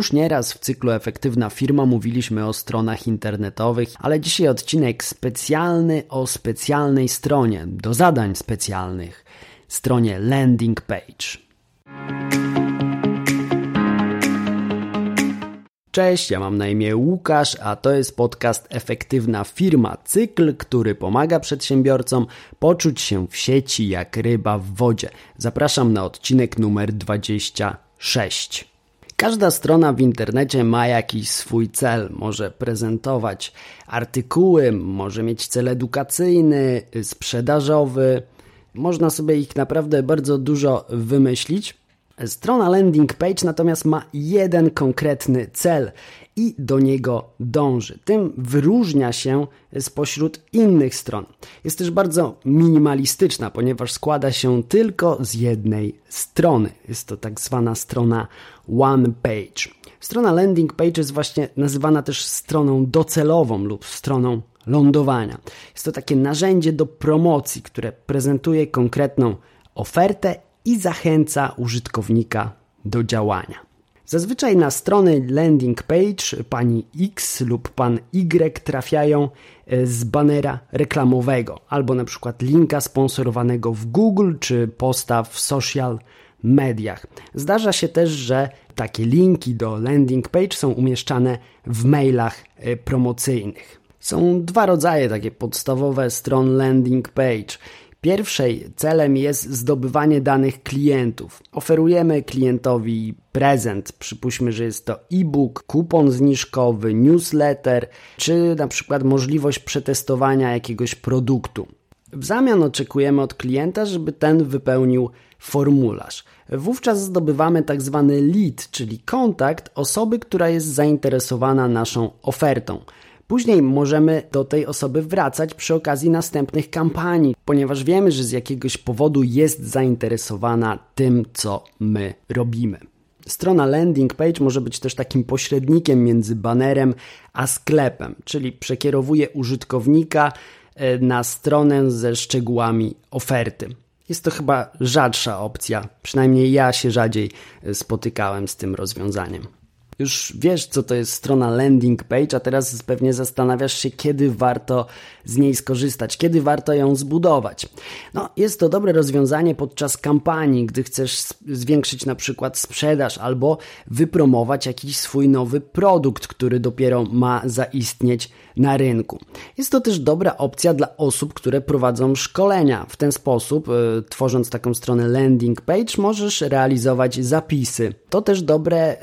Już nieraz w cyklu Efektywna Firma mówiliśmy o stronach internetowych, ale dzisiaj odcinek specjalny o specjalnej stronie, do zadań specjalnych, stronie landing page. Cześć, ja mam na imię Łukasz, a to jest podcast Efektywna Firma, cykl, który pomaga przedsiębiorcom poczuć się w sieci jak ryba w wodzie. Zapraszam na odcinek numer 26. Każda strona w internecie ma jakiś swój cel. Może prezentować artykuły, może mieć cel edukacyjny, sprzedażowy. Można sobie ich naprawdę bardzo dużo wymyślić. Strona landing page natomiast ma jeden konkretny cel i do niego dąży. Tym wyróżnia się spośród innych stron. Jest też bardzo minimalistyczna, ponieważ składa się tylko z jednej strony. Jest to tak zwana strona one page. Strona landing page jest właśnie nazywana też stroną docelową lub stroną lądowania. Jest to takie narzędzie do promocji, które prezentuje konkretną ofertę i zachęca użytkownika do działania. Zazwyczaj na strony landing page pani X lub pan Y trafiają e, z banera reklamowego albo na przykład linka sponsorowanego w Google czy posta w social mediach. Zdarza się też, że takie linki do landing page są umieszczane w mailach e, promocyjnych. Są dwa rodzaje takie podstawowe stron landing page. Pierwszej celem jest zdobywanie danych klientów. Oferujemy klientowi prezent, przypuśćmy, że jest to e-book, kupon zniżkowy, newsletter, czy na przykład możliwość przetestowania jakiegoś produktu. W zamian oczekujemy od klienta, żeby ten wypełnił formularz. Wówczas zdobywamy tak zwany lead, czyli kontakt osoby, która jest zainteresowana naszą ofertą. Później możemy do tej osoby wracać przy okazji następnych kampanii, ponieważ wiemy, że z jakiegoś powodu jest zainteresowana tym, co my robimy. Strona landing page może być też takim pośrednikiem między banerem a sklepem, czyli przekierowuje użytkownika e, na stronę ze szczegółami oferty. Jest to chyba rzadsza opcja, przynajmniej ja się rzadziej e, spotykałem z tym rozwiązaniem. Już wiesz, co to jest strona landing page, a teraz pewnie zastanawiasz się, kiedy warto z niej skorzystać, kiedy warto ją zbudować. No, jest to dobre rozwiązanie podczas kampanii, gdy chcesz zwiększyć na przykład sprzedaż albo wypromować jakiś swój nowy produkt, który dopiero ma zaistnieć na rynku. Jest to też dobra opcja dla osób, które prowadzą szkolenia. W ten sposób, y, tworząc taką stronę landing page, możesz realizować zapisy. To też dobre,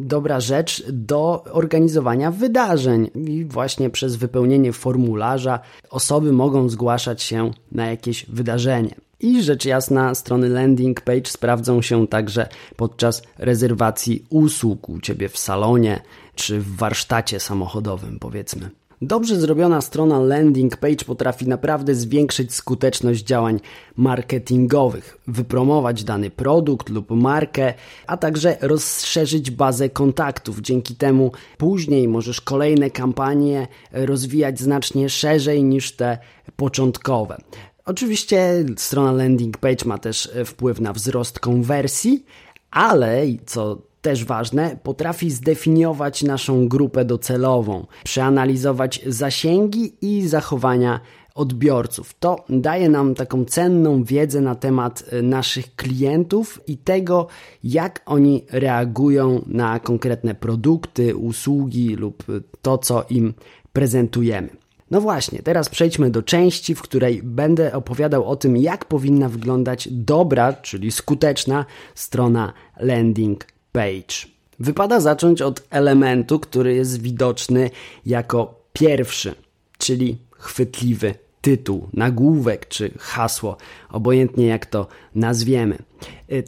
dobra rzecz do organizowania wydarzeń i właśnie przez wypełnienie formularza osoby mogą zgłaszać się na jakieś wydarzenie. I rzecz jasna, strony landing page sprawdzą się także podczas rezerwacji usług u Ciebie w salonie czy w warsztacie samochodowym, powiedzmy. Dobrze zrobiona strona landing page potrafi naprawdę zwiększyć skuteczność działań marketingowych, wypromować dany produkt lub markę, a także rozszerzyć bazę kontaktów. Dzięki temu później możesz kolejne kampanie rozwijać znacznie szerzej niż te początkowe. Oczywiście strona landing page ma też wpływ na wzrost konwersji, ale co też ważne, potrafi zdefiniować naszą grupę docelową, przeanalizować zasięgi i zachowania odbiorców. To daje nam taką cenną wiedzę na temat e, naszych klientów i tego, jak oni reagują na konkretne produkty, usługi lub to, co im prezentujemy. No właśnie, teraz przejdźmy do części, w której będę opowiadał o tym, jak powinna wyglądać dobra, czyli skuteczna strona landing page. Wypada zacząć od elementu, który jest widoczny jako pierwszy, czyli chwytliwy tytuł, nagłówek czy hasło, obojętnie jak to nazwiemy.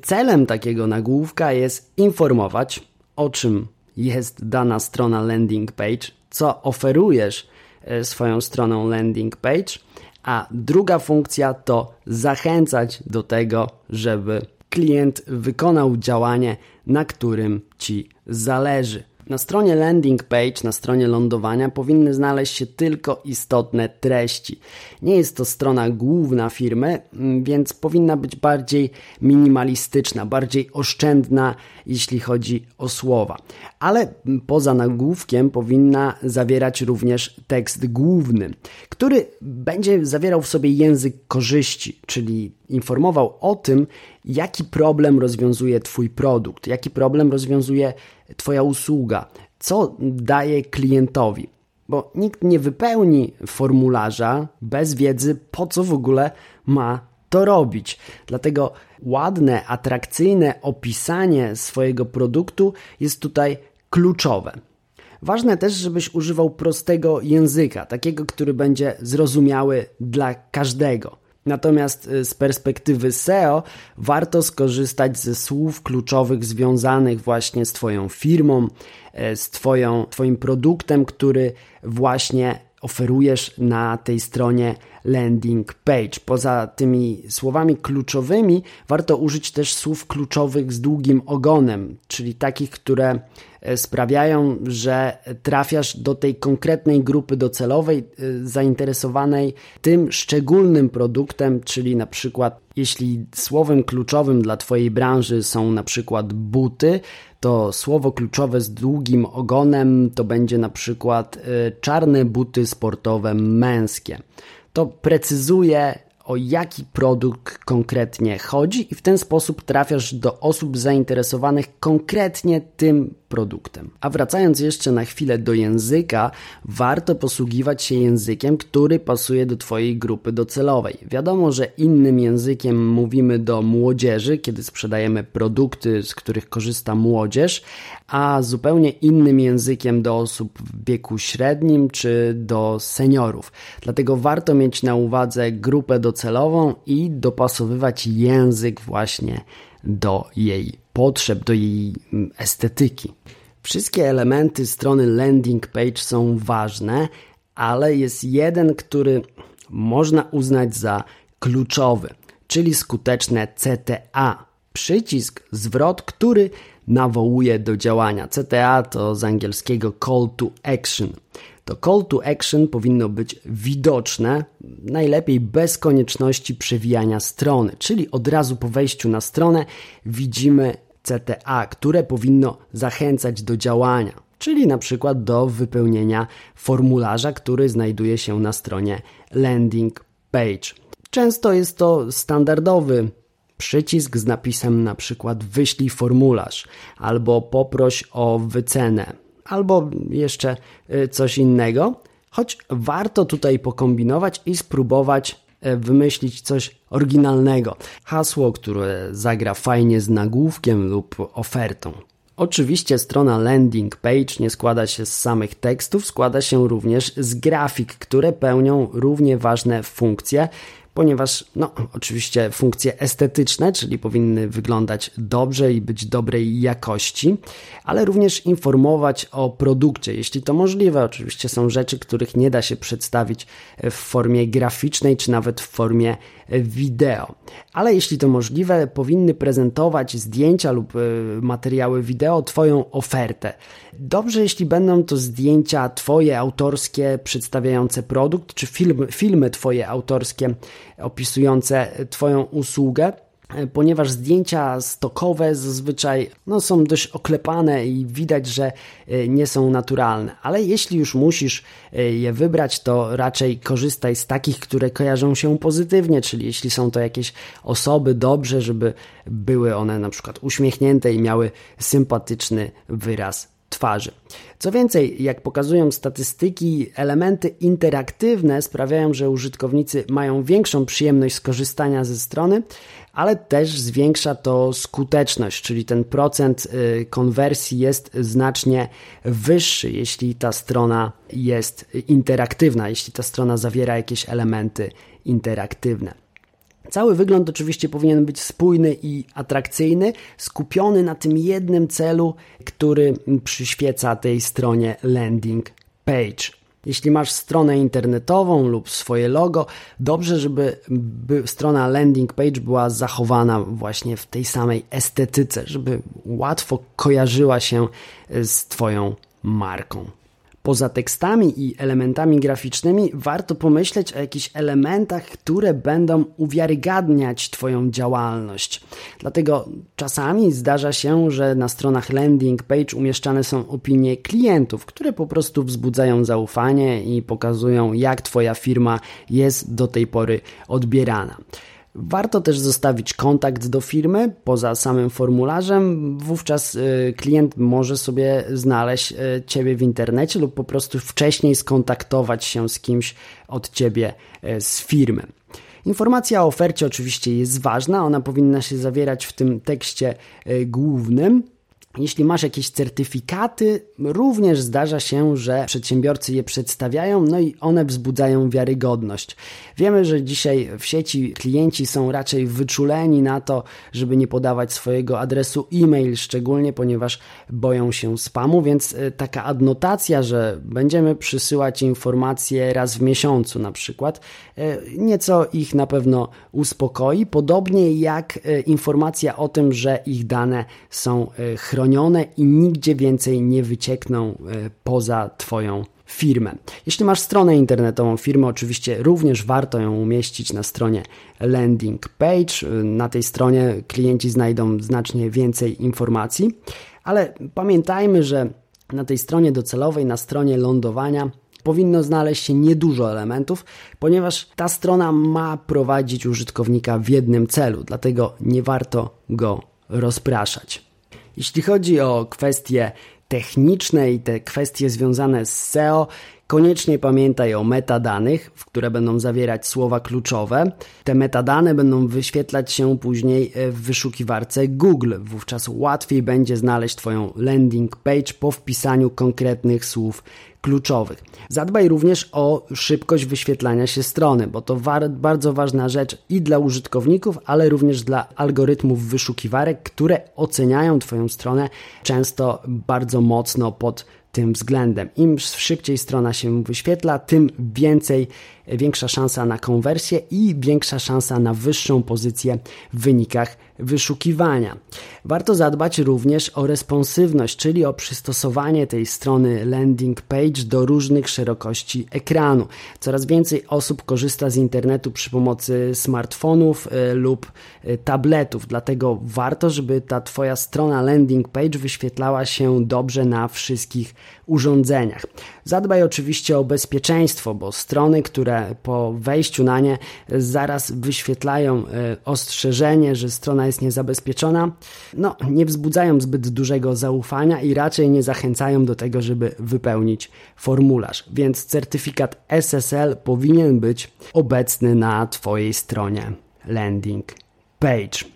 Celem takiego nagłówka jest informować, o czym jest dana strona landing page, co oferujesz e, swoją stroną landing page, a druga funkcja to zachęcać do tego, żeby klient wykonał działanie, na którym Ci zależy. Na stronie landing page, na stronie lądowania powinny znaleźć się tylko istotne treści. Nie jest to strona główna firmy, mm, więc powinna być bardziej minimalistyczna, bardziej oszczędna, jeśli chodzi o słowa. Ale poza nagłówkiem powinna zawierać również tekst główny, który będzie zawierał w sobie język korzyści, czyli informował o tym, jaki problem rozwiązuje Twój produkt, jaki problem rozwiązuje Twoja usługa, co daje klientowi. Bo nikt nie wypełni formularza bez wiedzy, po co w ogóle ma to robić. Dlatego ładne, atrakcyjne opisanie swojego produktu jest tutaj kluczowe. Ważne też, żebyś używał prostego języka, takiego, który będzie zrozumiały dla każdego. Natomiast y, z perspektywy SEO warto skorzystać ze słów kluczowych związanych właśnie z Twoją firmą, e, z twoją, Twoim produktem, który właśnie oferujesz na tej stronie landing page. Poza tymi słowami kluczowymi warto użyć też słów kluczowych z długim ogonem, czyli takich, które sprawiają, że trafiasz do tej konkretnej grupy docelowej e, zainteresowanej tym szczególnym produktem, czyli na przykład jeśli słowem kluczowym dla Twojej branży są na przykład buty, to słowo kluczowe z długim ogonem to będzie na przykład e, czarne buty sportowe męskie. To precyzuje o jaki produkt konkretnie chodzi i w ten sposób trafiasz do osób zainteresowanych konkretnie tym produktem. A wracając jeszcze na chwilę do języka, warto posługiwać się językiem, który pasuje do Twojej grupy docelowej. Wiadomo, że innym językiem mówimy do młodzieży, kiedy sprzedajemy produkty, z których korzysta młodzież, a zupełnie innym językiem do osób w wieku średnim czy do seniorów. Dlatego warto mieć na uwadze grupę docelową i dopasowywać język właśnie do jej potrzeb, do jej mm, estetyki. Wszystkie elementy strony landing page są ważne, ale jest jeden, który można uznać za kluczowy, czyli skuteczne CTA. Przycisk zwrot, który nawołuje do działania. CTA to z angielskiego call to action to call to action powinno być widoczne, najlepiej bez konieczności przewijania strony, czyli od razu po wejściu na stronę widzimy CTA, które powinno zachęcać do działania, czyli na przykład do wypełnienia formularza, który znajduje się na stronie landing page. Często jest to standardowy przycisk z napisem na przykład wyślij formularz albo poproś o wycenę albo jeszcze y, coś innego. Choć warto tutaj pokombinować i spróbować y, wymyślić coś oryginalnego. Hasło, które zagra fajnie z nagłówkiem lub ofertą. Oczywiście strona landing page nie składa się z samych tekstów, składa się również z grafik, które pełnią równie ważne funkcje, ponieważ, no, oczywiście funkcje estetyczne, czyli powinny wyglądać dobrze i być dobrej jakości, ale również informować o produkcie, jeśli to możliwe. Oczywiście są rzeczy, których nie da się przedstawić w formie graficznej, czy nawet w formie wideo. Ale jeśli to możliwe, powinny prezentować zdjęcia lub e, materiały wideo Twoją ofertę. Dobrze, jeśli będą to zdjęcia Twoje autorskie przedstawiające produkt, czy film, filmy Twoje autorskie opisujące Twoją usługę ponieważ zdjęcia stokowe zazwyczaj no, są dość oklepane i widać, że e, nie są naturalne. Ale jeśli już musisz e, je wybrać, to raczej korzystaj z takich, które kojarzą się pozytywnie, czyli jeśli są to jakieś osoby, dobrze, żeby były one na przykład uśmiechnięte i miały sympatyczny wyraz twarzy. Co więcej, jak pokazują statystyki, elementy interaktywne sprawiają, że użytkownicy mają większą przyjemność z korzystania ze strony, ale też zwiększa to skuteczność, czyli ten procent y, konwersji jest znacznie wyższy, jeśli ta strona jest interaktywna, jeśli ta strona zawiera jakieś elementy interaktywne. Cały wygląd oczywiście powinien być spójny i atrakcyjny, skupiony na tym jednym celu, który przyświeca tej stronie landing page. Jeśli masz stronę internetową lub swoje logo, dobrze, żeby strona landing page była zachowana właśnie w tej samej estetyce, żeby łatwo kojarzyła się z Twoją marką. Poza tekstami i elementami graficznymi, warto pomyśleć o jakichś elementach, które będą uwiarygadniać Twoją działalność. Dlatego czasami zdarza się, że na stronach landing page umieszczane są opinie klientów, które po prostu wzbudzają zaufanie i pokazują, jak Twoja firma jest do tej pory odbierana. Warto też zostawić kontakt do firmy poza samym formularzem. Wówczas y, klient może sobie znaleźć y, Ciebie w internecie lub po prostu wcześniej skontaktować się z kimś od Ciebie y, z firmy. Informacja o ofercie oczywiście jest ważna, ona powinna się zawierać w tym tekście głównym. Jeśli masz jakieś certyfikaty, również zdarza się, że przedsiębiorcy je przedstawiają, no i one wzbudzają wiarygodność. Wiemy, że dzisiaj w sieci klienci są raczej wyczuleni na to, żeby nie podawać swojego adresu e-mail, szczególnie ponieważ boją się spamu, więc e, taka adnotacja, że będziemy przysyłać informacje raz w miesiącu na przykład, e, nieco ich na pewno uspokoi, podobnie jak e, informacja o tym, że ich dane są chronione chronione i nigdzie więcej nie wyciekną e, poza Twoją firmę. Jeśli masz stronę internetową firmy, oczywiście również warto ją umieścić na stronie landing page. E, na tej stronie klienci znajdą znacznie więcej informacji, ale pamiętajmy, że na tej stronie docelowej, na stronie lądowania powinno znaleźć się niedużo elementów, ponieważ ta strona ma prowadzić użytkownika w jednym celu, dlatego nie warto go rozpraszać. Jeśli chodzi o kwestie techniczne i te kwestie związane z SEO, koniecznie pamiętaj o metadanych, w które będą zawierać słowa kluczowe. Te metadane będą wyświetlać się później w wyszukiwarce Google. Wówczas łatwiej będzie znaleźć Twoją landing page po wpisaniu konkretnych słów kluczowych. Zadbaj również o szybkość wyświetlania się strony, bo to bardzo ważna rzecz i dla użytkowników, ale również dla algorytmów wyszukiwarek, które oceniają Twoją stronę często bardzo mocno pod tym względem. Im szybciej strona się wyświetla, tym więcej, większa szansa na konwersję i większa szansa na wyższą pozycję w wynikach wyszukiwania. Warto zadbać również o responsywność, czyli o przystosowanie tej strony landing page do różnych szerokości ekranu. Coraz więcej osób korzysta z internetu przy pomocy smartfonów y, lub y, tabletów, dlatego warto, żeby ta Twoja strona landing page wyświetlała się dobrze na wszystkich urządzeniach. Zadbaj oczywiście o bezpieczeństwo, bo strony, które po wejściu na nie zaraz wyświetlają y, ostrzeżenie, że strona jest niezabezpieczona, no nie wzbudzają zbyt dużego zaufania i raczej nie zachęcają do tego, żeby wypełnić formularz. Więc certyfikat SSL powinien być obecny na Twojej stronie landing page.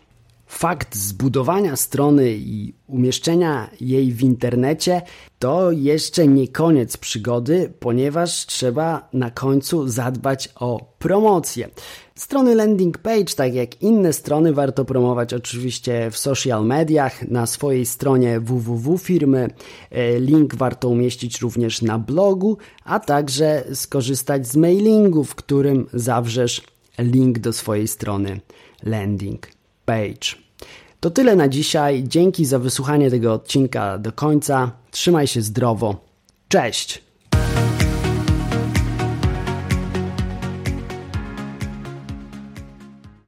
Fakt zbudowania strony i umieszczenia jej w internecie to jeszcze nie koniec przygody, ponieważ trzeba na końcu zadbać o promocję. Strony landing page, tak jak inne strony, warto promować oczywiście w social mediach, na swojej stronie www firmy. E, link warto umieścić również na blogu, a także skorzystać z mailingu, w którym zawrzesz link do swojej strony landing page. To tyle na dzisiaj. Dzięki za wysłuchanie tego odcinka do końca. Trzymaj się zdrowo. Cześć!